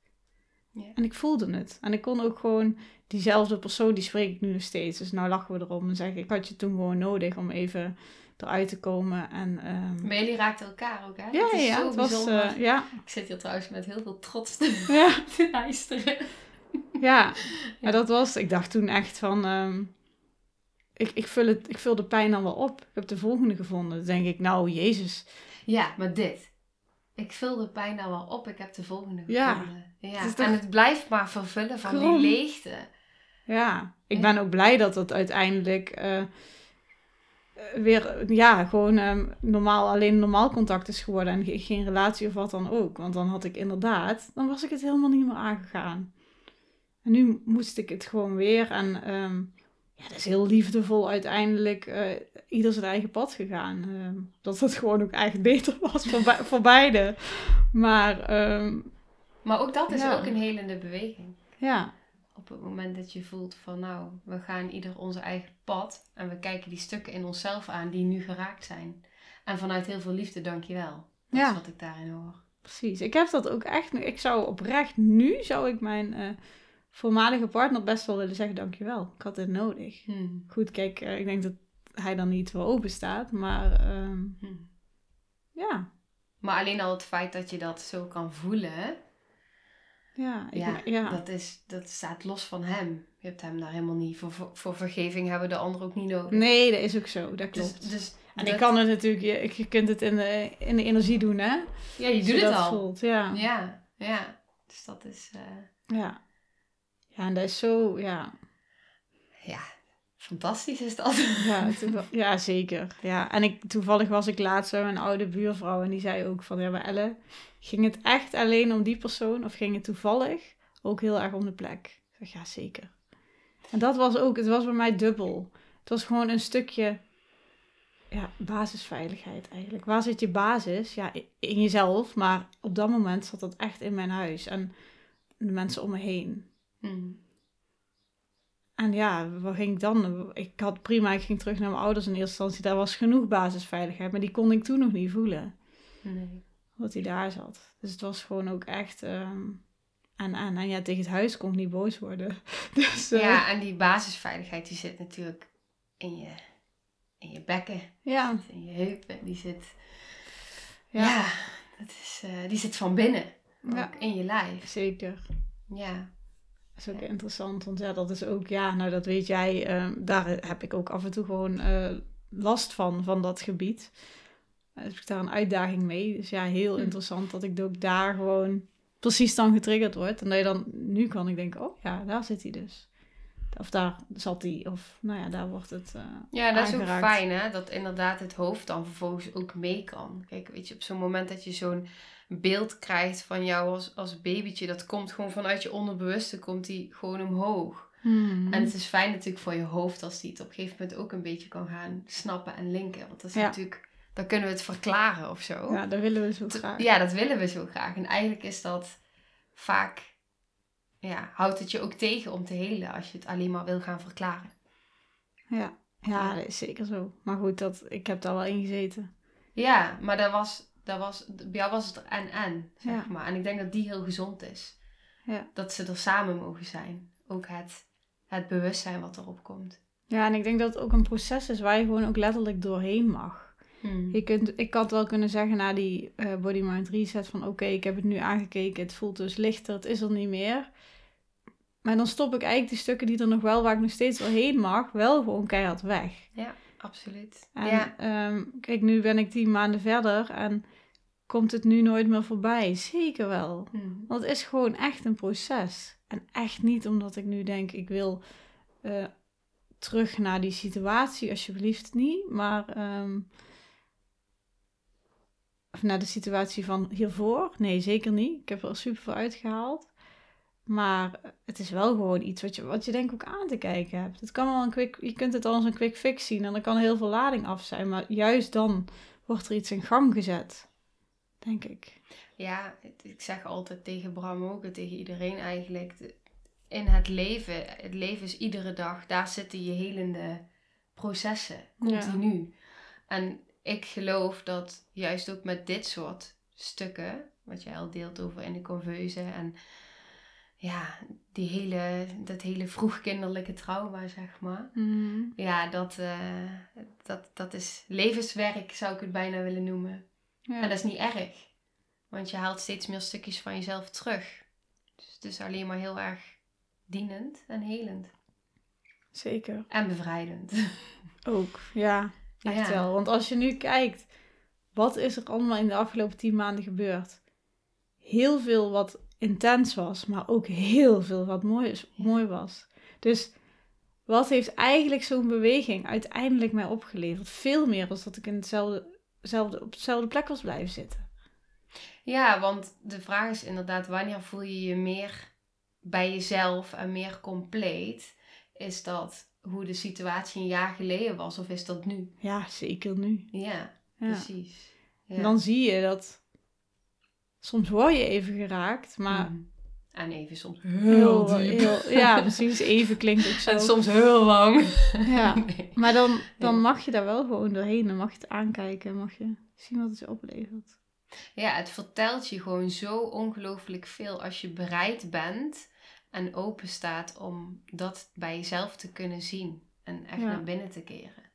Ja. En ik voelde het. En ik kon ook gewoon diezelfde persoon, die spreek ik nu nog steeds. Dus nou lachen we erom en zeggen, ik had je toen gewoon nodig om even eruit te komen. En, ehm, Maar jullie raakten elkaar ook, hè? ja, Het is ja, zo het was, bijzonder. eh, ja, Ik zit hier trouwens met heel veel trots te, *laughs* ja, *laughs* te luisteren. ja. Maar dat was, ik dacht toen echt van, ehm, ik, ik, vul het, ik vul de pijn dan wel op. Ik heb de volgende gevonden. Dan denk ik, nou, Jezus. Ja, maar dit. Ik vul de pijn nou wel op. Ik heb de volgende Ja. gevonden. Ja. Het toch- En het blijft maar vervullen van Krom. die leegte. Ja, ik ben ook blij dat het uiteindelijk eh, eh, weer, ja, gewoon ehm, normaal, alleen normaal contact is geworden en ge- geen relatie of wat dan ook. Want dan had ik inderdaad, dan was ik het helemaal niet meer aangegaan. En nu moest ik het gewoon weer en ehm, ja, dat is heel liefdevol uiteindelijk eh, ieder zijn eigen pad gegaan. Ehm, dat het gewoon ook echt beter was voor, be- voor beide. Maar ehm, Maar ook dat is Ja. ook een helende beweging. ja, Op het moment dat je voelt van nou, we gaan ieder onze eigen pad. En we kijken die stukken in onszelf aan die nu geraakt zijn. En vanuit heel veel liefde, dankjewel. Dat Ja. is wat ik daarin hoor. Precies. Ik heb dat ook echt. Ik zou oprecht nu zou ik mijn eh, voormalige partner best wel willen zeggen dankjewel. Ik had dit nodig. Hmm. Goed, kijk, eh, ik denk dat hij dan niet voor open staat, maar ehm, Hmm. ja, Maar alleen al het feit dat je dat zo kan voelen, ja, ik, ja, ja, Dat, is, dat staat los van hem. Je hebt hem daar helemaal niet voor, voor, voor vergeving hebben de ander ook niet nodig. Nee, dat is ook zo. Dat Dus, klopt. dus en dat- ik kan het natuurlijk, je, je kunt het in de, in de energie doen, hè? Ja, je doet het al. Voelt. Ja. ja, Ja, ja. Dus dat is, eh, ja. En dat is zo, ja. ja, fantastisch is dat. Ja, *laughs* ja, zeker. Ja. En ik, toevallig was ik laatst bij mijn oude buurvrouw en die zei ook van, ja, maar Elle, ging het echt alleen om die persoon of ging het toevallig ook heel erg om de plek? Ik zeg, ja, zeker. En dat was ook, het was bij mij dubbel. Het was gewoon een stukje, ja, basisveiligheid eigenlijk. Waar zit je basis? Ja, in jezelf, maar op dat moment zat dat echt in mijn huis en de mensen om me heen. Hmm. En ja, waar ging ik dan? Ik had prima, ik ging terug naar mijn ouders in eerste instantie. Daar was genoeg basisveiligheid, maar die kon ik toen nog niet voelen. Nee. Dat hij daar zat. Dus het was gewoon ook echt... ehm en, en, en ja, tegen het huis kon ik niet boos worden. *laughs* Dus eh, Ja, en die basisveiligheid die zit natuurlijk in je, in je bekken, ja, in je heupen. Die zit, ja, ja, dat is, eh, die zit van binnen, Ja. ook in je lijf. zeker. Ja. Dat is ook interessant, want ja, dat is ook... Ja, nou dat weet jij. ehm, daar heb ik ook af en toe gewoon eh, last van, van dat gebied. Heb ik daar een uitdaging mee. Dus ja, heel Hm. interessant dat ik ook daar gewoon precies dan getriggerd word. En dat je dan, nu kan ik denken, oh ja, daar zit hij dus. Of daar zat hij, of nou ja, daar wordt het eh, Ja, dat is ook fijn hè, dat inderdaad het hoofd dan vervolgens ook mee kan. Kijk, weet je, op zo'n moment dat je zo'n beeld krijgt van jou als, als babytje, dat komt gewoon vanuit je onderbewuste, komt die gewoon omhoog. Hmm. En het is fijn natuurlijk voor je hoofd als die het op een gegeven moment ook een beetje kan gaan snappen en linken. Want dat is Ja. natuurlijk, dan kunnen we het verklaren of zo. Ja, dat willen we zo graag. Ja, dat willen we zo graag. En eigenlijk is dat vaak, ja, houdt het je ook tegen om te helen als je het alleen maar wil gaan verklaren. Ja, ja, dat is zeker zo. Maar goed, dat, ik heb daar wel in gezeten. Ja, maar dat was, dat was, bij jou was het er en-en, zeg Ja. maar. En ik denk dat die heel gezond is. Ja. Dat ze er samen mogen zijn. Ook het, het bewustzijn wat erop komt. Ja, en ik denk dat het ook een proces is waar je gewoon ook letterlijk doorheen mag. Je kunt, ik had wel kunnen zeggen na die eh, Body Mind Reset van oké, ik heb het nu aangekeken, het voelt dus lichter, het is er niet meer. Maar dan stop ik eigenlijk die stukken die er nog wel, waar ik nog steeds wel heen mag, wel gewoon keihard weg. Ja, absoluut. En ja, ehm, kijk, nu ben ik tien maanden verder en komt het nu nooit meer voorbij? Zeker wel. Hmm. Want het is gewoon echt een proces. En echt niet omdat ik nu denk, ik wil eh, terug naar die situatie, alsjeblieft niet. Maar, ehm, of naar de situatie van hiervoor. Nee, zeker niet. Ik heb er super veel uitgehaald. Maar het is wel gewoon iets wat je, wat je denk ik ook aan te kijken hebt. Het kan wel een quick, je kunt het al als een quick fix zien en dan kan heel veel lading af zijn. Maar juist dan wordt er iets in gang gezet. Denk ik. Ja, ik zeg altijd tegen Bram ook en tegen iedereen eigenlijk. In het leven, het leven is iedere dag, daar zitten je helende processen, continu. En ik geloof dat juist ook met dit soort stukken, wat jij al deelt over in de conveuze en ja, die hele, dat hele vroegkinderlijke trauma, zeg maar. Mhm. Ja, dat, eh, dat, dat is levenswerk, zou ik het bijna willen noemen. Ja. En dat is niet erg. Want je haalt steeds meer stukjes van jezelf terug. Dus het is alleen maar heel erg dienend en helend. Zeker. En bevrijdend. *laughs* Ook, ja. Echt Ja. wel. Want als je nu kijkt, wat is er allemaal in de afgelopen tien maanden gebeurd? Heel veel wat intens was, maar ook heel veel wat mooi, is, mooi was. Dus wat heeft eigenlijk zo'n beweging uiteindelijk mij opgeleverd? Veel meer dan dat ik in hetzelfde, zelfde, op dezelfde plek was blijven zitten. Ja, want de vraag is inderdaad, wanneer voel je je meer bij jezelf en meer compleet? Is dat hoe de situatie een jaar geleden was of is dat nu? Ja, zeker nu. Ja, Ja. precies. Ja. En dan zie je dat soms word je even geraakt, maar Mhm. En even soms heel, heel diep. heel- ja, *laughs* precies. Even klinkt ook zo. En soms heel lang. *laughs* Ja. *laughs* Nee. Maar dan, dan mag je daar wel gewoon doorheen. Dan mag je het aankijken. Mag je zien wat het je oplevert. Ja, het vertelt je gewoon zo ongelooflijk veel als je bereid bent en open staat om dat bij jezelf te kunnen zien en echt Ja. naar binnen te keren.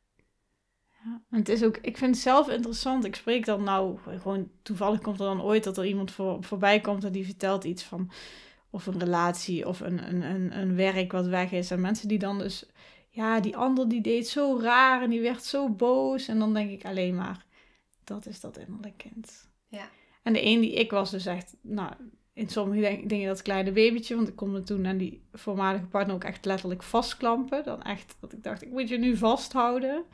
Ja. En het is ook, ik vind het zelf interessant. Ik spreek dan nou gewoon toevallig komt er dan ooit dat er iemand voor, voorbij komt en die vertelt iets van of een relatie of een, een, een, een werk wat weg is. En mensen die dan dus, ja, die ander die deed zo raar en die werd zo boos. En dan denk ik alleen maar, dat is dat innerlijk kind. Ja. En de een die ik was dus echt, nou, in sommige dingen dat kleine babytje. Want ik kon me toen aan die voormalige partner ook echt letterlijk vastklampen. Dan echt, dat ik dacht, ik moet je nu vasthouden.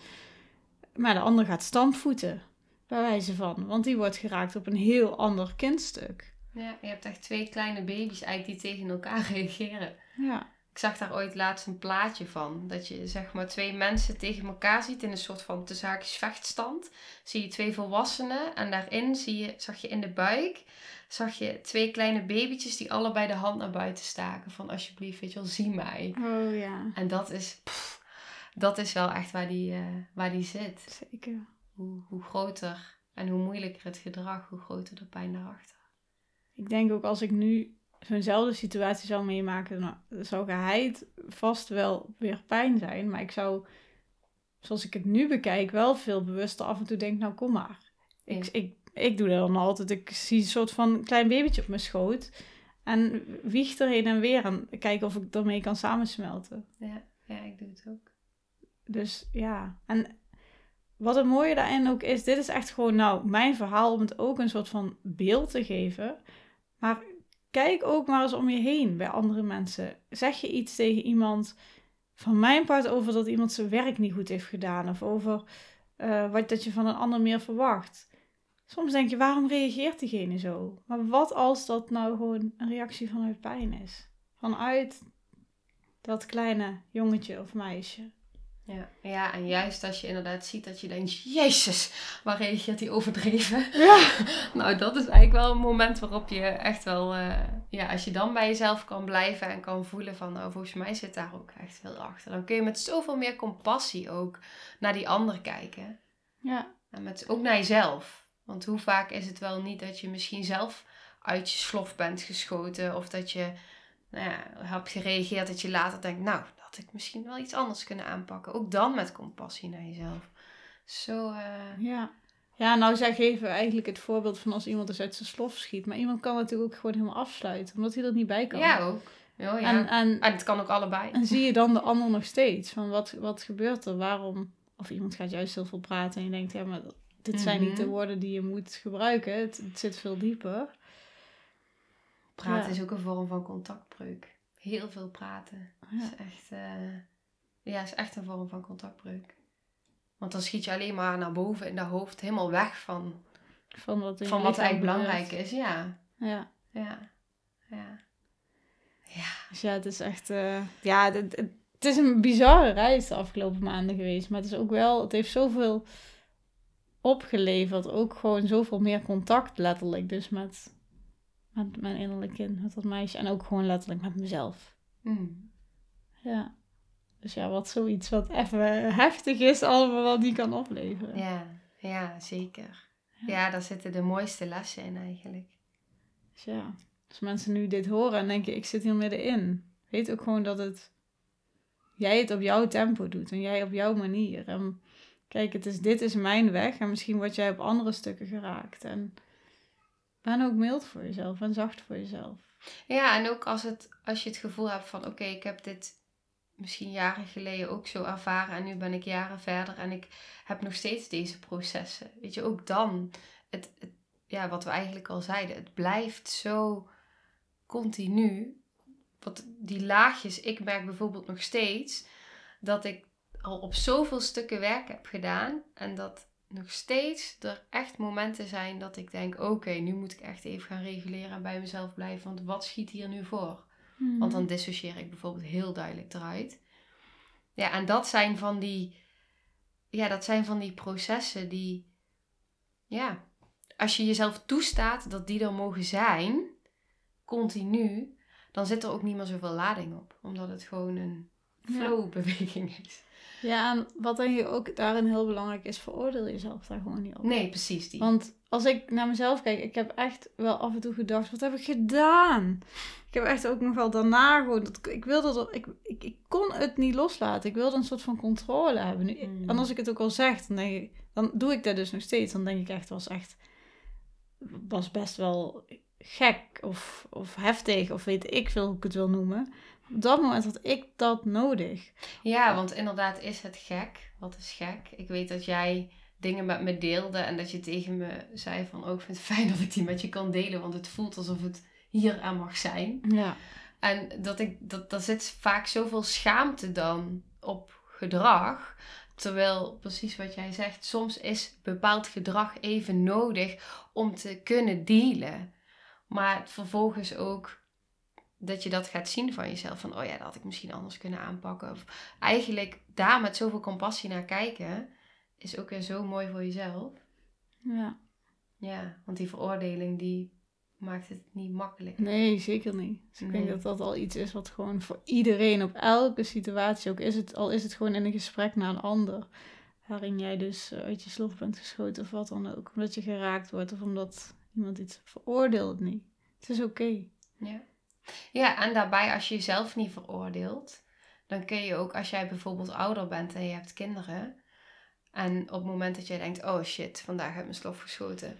Maar de ander gaat stampvoeten, bij wijze van. Want die wordt geraakt op een heel ander kindstuk. Ja, je hebt echt twee kleine baby's eigenlijk die tegen elkaar *laughs* reageren. Ja, Ik zag daar ooit laatst een plaatje van. Dat je zeg maar twee mensen tegen elkaar ziet in een soort van te zaakjes vechtstand. Zie je twee volwassenen en daarin zie je, zag je in de buik zag je twee kleine babytjes die allebei de hand naar buiten staken. Van alsjeblieft, weet je wel, zie mij. oh ja, En dat is, pff, dat is wel echt waar die, eh, waar die zit. zeker. Hoe, hoe groter en hoe moeilijker het gedrag, hoe groter de pijn daarachter. Ik denk ook als ik nu zo'nzelfde situatie zou meemaken, dan zou geheid vast wel weer pijn zijn. Maar ik zou, zoals ik het nu bekijk, wel veel bewuster af en toe denk, nou kom maar. Ik, Ja. ik, ik doe dat dan altijd. Ik zie een soort van klein babytje op mijn schoot. En wieg er heen en weer en kijken of ik ermee kan samensmelten. Ja, ja, ik doe het ook. Dus ja, en wat het mooie daarin ook is, dit is echt gewoon nou mijn verhaal om het ook een soort van beeld te geven. Maar kijk ook maar eens om je heen bij andere mensen. Zeg je iets tegen iemand van mijn part over dat iemand zijn werk niet goed heeft gedaan of over eh, wat dat je van een ander meer verwacht. Soms denk je, waarom reageert diegene zo? Maar wat als dat nou gewoon een reactie vanuit pijn is? Vanuit dat kleine jongetje of meisje. Ja, ja, en juist als je inderdaad ziet dat je denkt, jezus, waar reageert hij overdreven? Ja. *laughs* nou, dat is eigenlijk wel een moment waarop je echt wel, eh, ja, als je dan bij jezelf kan blijven en kan voelen van, nou, volgens mij zit daar ook echt veel achter. Dan kun je met zoveel meer compassie ook naar die ander kijken. Ja. En met, ook naar jezelf. Want hoe vaak is het wel niet dat je misschien zelf uit je slof bent geschoten. Of dat je nou ja, hebt gereageerd dat je later denkt, nou, had ik misschien wel iets anders kunnen aanpakken. Ook dan met compassie naar jezelf. Zo, eh, Ja. Ja, nou zij geven eigenlijk het voorbeeld van als iemand dus uit zijn slof schiet. Maar iemand kan natuurlijk ook gewoon helemaal afsluiten, omdat hij er niet bij kan. ja ook. Oh, ja. En, en, En het kan ook allebei. en zie je dan de *laughs* ander nog steeds? Van wat, wat gebeurt er? Waarom? Of iemand gaat juist heel veel praten en je denkt, ja, maar dit zijn niet de Mhm. woorden die je moet gebruiken. Het, het zit veel dieper. Praten Ja. is ook een vorm van contactbreuk. Heel veel praten. Ja. Is echt, eh, ja, is echt een vorm van contactbreuk. Want dan schiet je alleen maar naar boven in dat hoofd, helemaal weg van, Van wat, van wat eigenlijk belangrijk is. Ja, Ja. ja, ja. Ja, Dus ja, het is echt... eh, ja, het, het, het is een bizarre reis de afgelopen maanden geweest. Maar het is ook wel... Het heeft zoveel opgeleverd. Ook gewoon zoveel meer contact letterlijk. Dus met, met mijn innerlijk kind, met dat meisje. En ook gewoon letterlijk met mezelf. Mm. Ja. Dus ja, wat zoiets wat even heftig is, allemaal wat die kan opleveren. ja, ja zeker. Ja. Ja, daar zitten de mooiste lessen in eigenlijk. Dus ja. Als mensen nu dit horen en denken, ik zit hier middenin. Weet ook gewoon dat het... Jij het op jouw tempo doet en jij op jouw manier. En kijk, het is, dit is mijn weg en misschien word jij op andere stukken geraakt. En ben ook mild voor jezelf en zacht voor jezelf. Ja, en ook als, het, als je het gevoel hebt van oké, ik heb dit misschien jaren geleden ook zo ervaren en nu ben ik jaren verder en ik heb nog steeds deze processen. Weet je, ook dan, het, het ja, wat we eigenlijk al zeiden, het blijft zo continu. Wat die laagjes, ik merk bijvoorbeeld nog steeds dat ik al op zoveel stukken werk heb gedaan en dat nog steeds er echt momenten zijn dat ik denk: oké, nu moet ik echt even gaan reguleren en bij mezelf blijven, want wat schiet hier nu voor? Mhm. Want dan dissocieer ik bijvoorbeeld heel duidelijk eruit. Ja, en dat zijn van die, ja, dat zijn van die processen die, ja, als je jezelf toestaat dat die er mogen zijn, continu, dan zit er ook niet meer zoveel lading op. Omdat het gewoon een flow-beweging is. Ja, en wat denk je ook daarin heel belangrijk is, veroordeel jezelf daar gewoon niet op. Nee, precies die. Want als ik naar mezelf kijk, ik heb echt wel af en toe gedacht, wat heb ik gedaan? Ik heb echt ook nog wel daarna gewoon, dat, ik wilde dat, ik, ik, ik kon het niet loslaten. Ik wilde een soort van controle hebben. Nu, Mm. En als ik het ook al zeg, dan denk ik, dan doe ik dat dus nog steeds. Dan denk ik echt, was echt, was best wel gek of, of heftig of weet ik veel hoe ik het wil noemen. Op dat moment had ik dat nodig. Ja, want inderdaad is het gek. Wat is gek? Ik weet dat jij dingen met me deelde en dat je tegen me zei van... Oh, ik vind het fijn dat ik die met je kan delen, want het voelt alsof het hier aan mag zijn. Ja. En dat ik, dat, daar zit vaak zoveel schaamte dan op gedrag. Terwijl, precies wat jij zegt, soms is bepaald gedrag even nodig om te kunnen dealen. Maar vervolgens ook dat je dat gaat zien van jezelf. Van, oh ja, dat had ik misschien anders kunnen aanpakken. Of eigenlijk daar met zoveel compassie naar kijken, is ook weer zo mooi voor jezelf. ja. Ja, want die veroordeling, die maakt het niet makkelijk. Nee, zeker niet. Dus ik denk dat dat al iets is wat gewoon voor iedereen op elke situatie, ook is het, al is het gewoon in een gesprek naar een ander, waarin jij dus eh, uit je slof bent geschoten of wat dan ook, omdat je geraakt wordt of omdat iemand iets veroordeelt niet. Het is oké. Ja. Ja, en daarbij als je jezelf niet veroordeelt, dan kun je ook als jij bijvoorbeeld ouder bent en je hebt kinderen. En op het moment dat jij denkt, oh shit, vandaag heb ik mijn slof geschoten.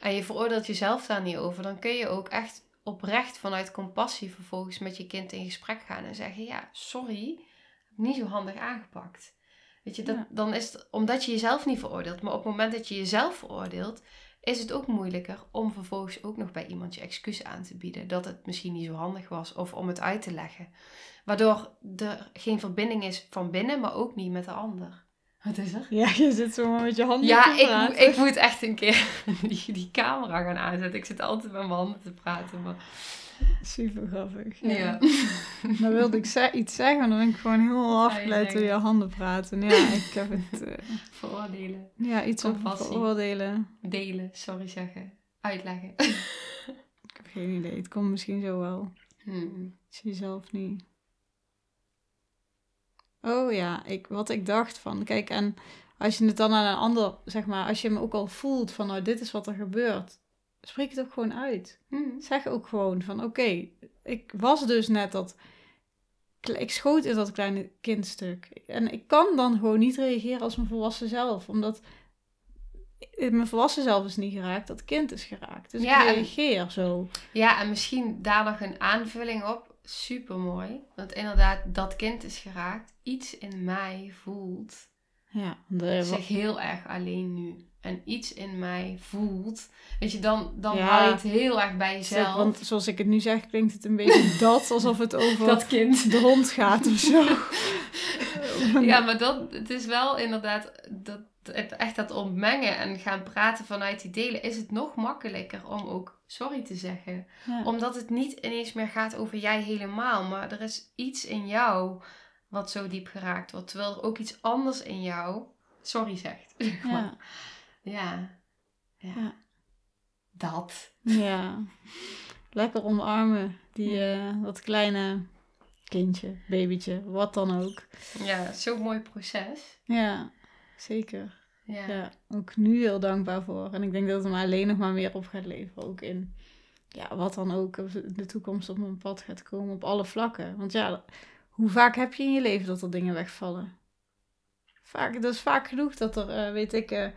En je veroordeelt jezelf daar niet over, dan kun je ook echt oprecht vanuit compassie vervolgens met je kind in gesprek gaan en zeggen, ja, sorry, heb niet zo handig aangepakt. Weet je, dat, Ja. dan is het omdat je jezelf niet veroordeelt. Maar op het moment dat je jezelf veroordeelt, is het ook moeilijker om vervolgens ook nog bij iemand je excuus aan te bieden. Dat het misschien niet zo handig was of om het uit te leggen. Waardoor er geen verbinding is van binnen, maar ook niet met de ander. Wat is er? Ja, je zit zo maar met je handen Ja, te ik, praten. moet- ik moet echt een keer *laughs* die, die camera gaan aanzetten. Ik zit altijd met mijn handen te praten. Maar... *laughs* Super grappig. Ja. *laughs* Dan wilde ik ze- iets zeggen, en dan ben ik gewoon heel afgeleid door je handen praten. Ja, ik heb het... *laughs* Veroordelen. ja, iets over Compassie. veroordelen. Delen, sorry zeggen. Uitleggen. Ik heb geen idee. Het komt misschien zo wel. Hmm. Ik zie jezelf niet. Oh ja, ik, wat ik dacht van, kijk, en als je het dan aan een ander, zeg maar, als je hem ook al voelt van, nou, dit is wat er gebeurt, spreek het ook gewoon uit. Hmm. Zeg ook gewoon van, oké, ik was dus net dat, ik schoot in dat kleine kindstuk. En ik kan dan gewoon niet reageren als mijn volwassen zelf, omdat mijn volwassen zelf is niet geraakt, dat kind is geraakt. Dus Ja, ik en- reageer zo. Ja, en misschien daar nog een aanvulling op. Super mooi. Want inderdaad, dat kind is geraakt. Iets in mij voelt Ja, de, zich heel erg alleen nu. En iets in mij voelt. Weet je, dan, dan Ja. hou je het heel erg bij jezelf. want zoals ik het nu zeg, klinkt het een beetje *laughs* dat, alsof het over dat kind. de hond gaat of zo. *laughs* Ja, maar dat, het is wel inderdaad dat, het, echt dat ontmengen en gaan praten vanuit die delen, is het nog makkelijker om ook sorry te zeggen. Ja. Omdat het niet ineens meer gaat over jij helemaal, maar er is iets in jou wat zo diep geraakt wordt. Terwijl er ook iets anders in jou sorry zegt. *laughs* Ja. Ja. ja. Ja. Dat. ja, *laughs* lekker omarmen, die, eh, dat kleine kindje, babytje, wat dan ook. Ja, zo'n mooi proces. Ja, zeker. Ja. Ja, ook nu heel dankbaar voor. En ik denk dat het me alleen nog maar meer op gaat leveren, ook in ja, wat dan ook de toekomst op mijn pad gaat komen op alle vlakken. Want ja, hoe vaak heb je in je leven dat er dingen wegvallen? Vaak, dat is vaak genoeg dat er, eh, weet ik, eh,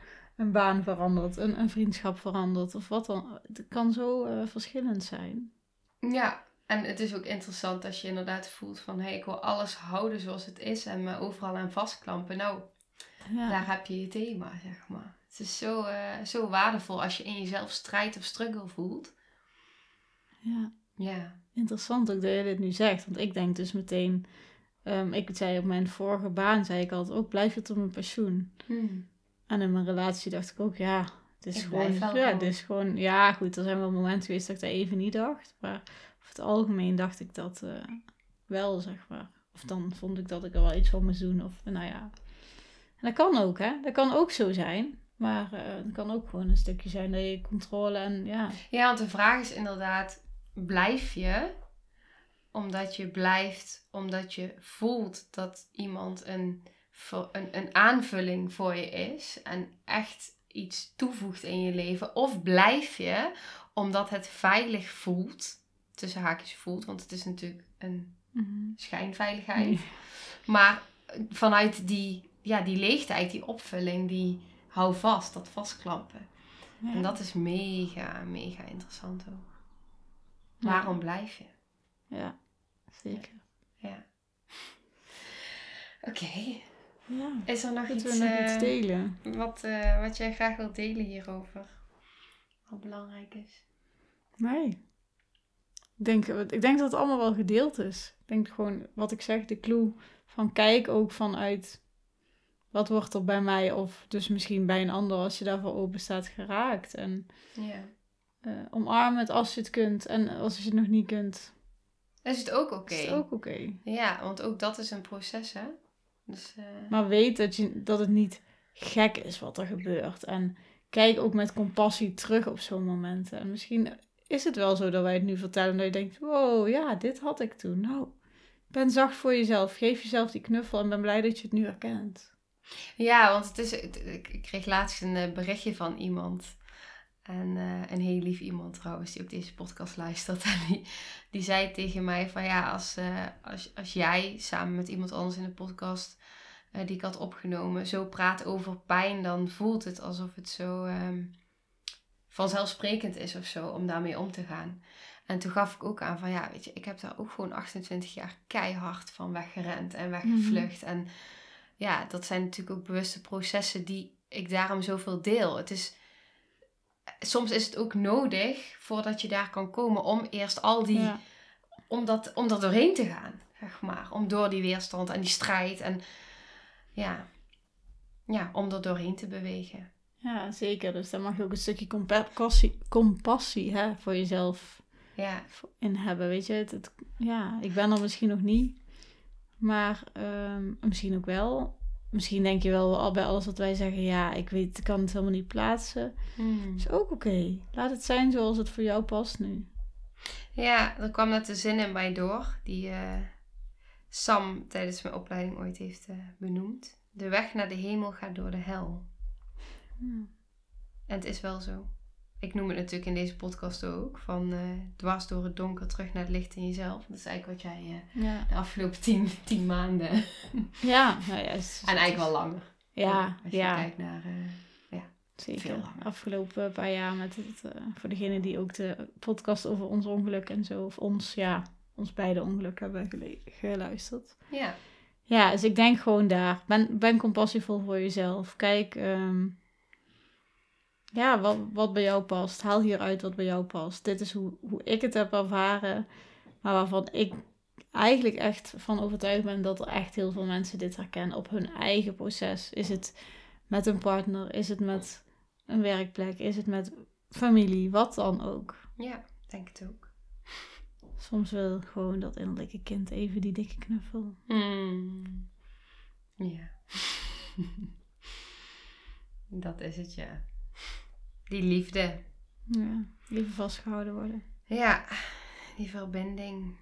een baan verandert, een, een vriendschap verandert of wat dan. Het kan zo eh, verschillend zijn. Ja, en het is ook interessant als je inderdaad voelt van... hé, hey, ik wil alles houden zoals het is en me overal aan vastklampen. Nou, Ja. daar heb je je thema, zeg maar. Het is zo, eh, zo waardevol als je in jezelf strijd of struggle voelt. ja. Ja. Interessant ook dat je dit nu zegt. Want ik denk dus meteen... ehm, ik zei op mijn vorige baan, zei ik altijd ook, blijf je tot mijn pensioen. Hmm. En in mijn relatie dacht ik ook, ja, het is Ik gewoon, ja, gewoon. het is gewoon, ja, goed, er zijn wel momenten geweest dat ik dat even niet dacht, maar over het algemeen dacht ik dat eh, wel, zeg maar. Of dan vond ik dat ik er wel iets van moest doen, of nou ja. En dat kan ook, hè, dat kan ook zo zijn, maar eh, het kan ook gewoon een stukje zijn dat je controle en ja, Ja, want de vraag is inderdaad, blijf je omdat je blijft, omdat je voelt dat iemand een, voor- een, een aanvulling voor je is en echt iets toevoegt in je leven? Of blijf je omdat het veilig voelt, tussen haakjes voelt, want het is natuurlijk een schijnveiligheid. Maar vanuit die, ja, die leegtijd, die opvulling, die hou vast, dat vastklampen. Ja. En dat is mega, mega interessant ook. Ja. Waarom blijf je? Ja, zeker. Ja. Oké. Ja, Is er nog iets, we nog eh, iets delen? wat, eh, wat jij graag wilt delen hierover? Wat belangrijk is. Nee. Ik denk, ik denk dat het allemaal wel gedeeld is. Ik denk gewoon, wat ik zeg, de clue van kijk ook vanuit wat wordt er bij mij of dus misschien bij een ander als je daarvoor open staat geraakt. En Ja. eh, omarm het als je het kunt en als je het nog niet kunt, Is het ook oké? is het ook oké. Ja, want ook dat is een proces, hè? Dus, eh, Maar weet dat, je, dat het niet gek is wat er gebeurt. En kijk ook met compassie terug op zo'n momenten. En misschien is het wel zo dat wij het nu vertellen. Dat je denkt, wow, ja, dit had ik toen. Nou, ben zacht voor jezelf. Geef jezelf die knuffel en ben blij dat je het nu herkent. Ja, want het is, ik kreeg laatst een eh, berichtje van iemand. En eh, een heel lief iemand trouwens, die ook deze podcast luistert. *laughs* En die, die zei tegen mij van ja, als, als, als jij samen met iemand anders in de podcast eh, die ik had opgenomen, zo praat over pijn, dan voelt het alsof het zo ehm, vanzelfsprekend is of zo om daarmee om te gaan. En toen gaf ik ook aan van ja, weet je, ik heb daar ook gewoon 28 jaar keihard van weggerend en weggevlucht. En ja, dat zijn natuurlijk ook bewuste processen die ik daarom zoveel deel. Het is, soms is het ook nodig voordat je daar kan komen om eerst al die, Ja, om, dat, om er doorheen te gaan, zeg maar. Om door die weerstand en die strijd en ja, ja om er doorheen te bewegen. ja, zeker. Dus daar mag je ook een stukje compassie, compassie hè, voor jezelf Ja, in hebben. Weet je, het, het- ja, ik ben er misschien nog niet. Maar ehm, misschien ook wel. Misschien denk je wel al bij alles wat wij zeggen, ja, ik weet, ik kan het helemaal niet plaatsen. Hmm. Is ook oké. Laat het zijn zoals het voor jou past nu. ja er kwam net een zin in mij door die eh, Sam tijdens mijn opleiding ooit heeft eh, benoemd. De weg naar de hemel gaat door de hel. Ja. En het is wel zo. Ik noem het natuurlijk in deze podcast ook. Van eh, dwars door het donker terug naar het licht in jezelf. Dat is eigenlijk wat jij eh, Ja, de afgelopen tien, tien maanden... *laughs* ja, nou ja, is- En eigenlijk wel langer. Ja, Als je ja, kijkt naar... veel zeker. langer. Afgelopen paar jaar met het, voor degene die ook de podcast over ons ongeluk en zo, of ons, ja, ons beide ongeluk hebben geluisterd. ja. Ja, dus ik denk gewoon daar. Ben, ben compassievol voor jezelf. Kijk, ehm, ja, wat, wat bij jou past. Haal hieruit wat bij jou past. Dit is hoe, hoe ik het heb ervaren. Maar waarvan ik eigenlijk echt van overtuigd ben dat er echt heel veel mensen dit herkennen op hun eigen proces. Is het met een partner? Is het met een werkplek? Is het met familie? Wat dan ook. ja, denk het ook. Soms wil gewoon dat innerlijke kind even die dikke knuffel. Hmm. Ja. *laughs* Dat is het, ja. Die liefde. Ja, even vastgehouden worden. Ja, die verbinding.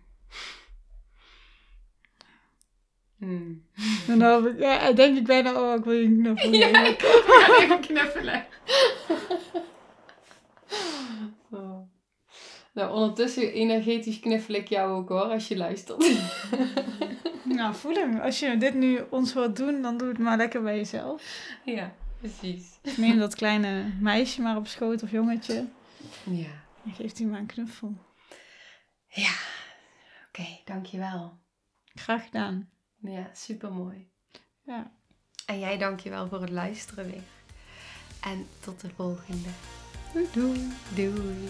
Hmm. En *laughs* dan ja, denk ik bijna, oh, ik wil je knuffel *laughs* Ja, ik ga even knuffelen. Nou, ondertussen energetisch knuffel ik jou ook hoor, als je luistert. *laughs* Nou, voel hem. Als je dit nu ons hoort doen, dan doe het maar lekker bij jezelf. Ja, precies. Neem dat kleine meisje maar op schoot of jongetje. Ja. En geeft hij maar een knuffel. Ja, oké, dankjewel. Graag gedaan. Ja, supermooi. Ja. En jij dankjewel voor het luisteren weer. En tot de volgende. Doei doei. Doei.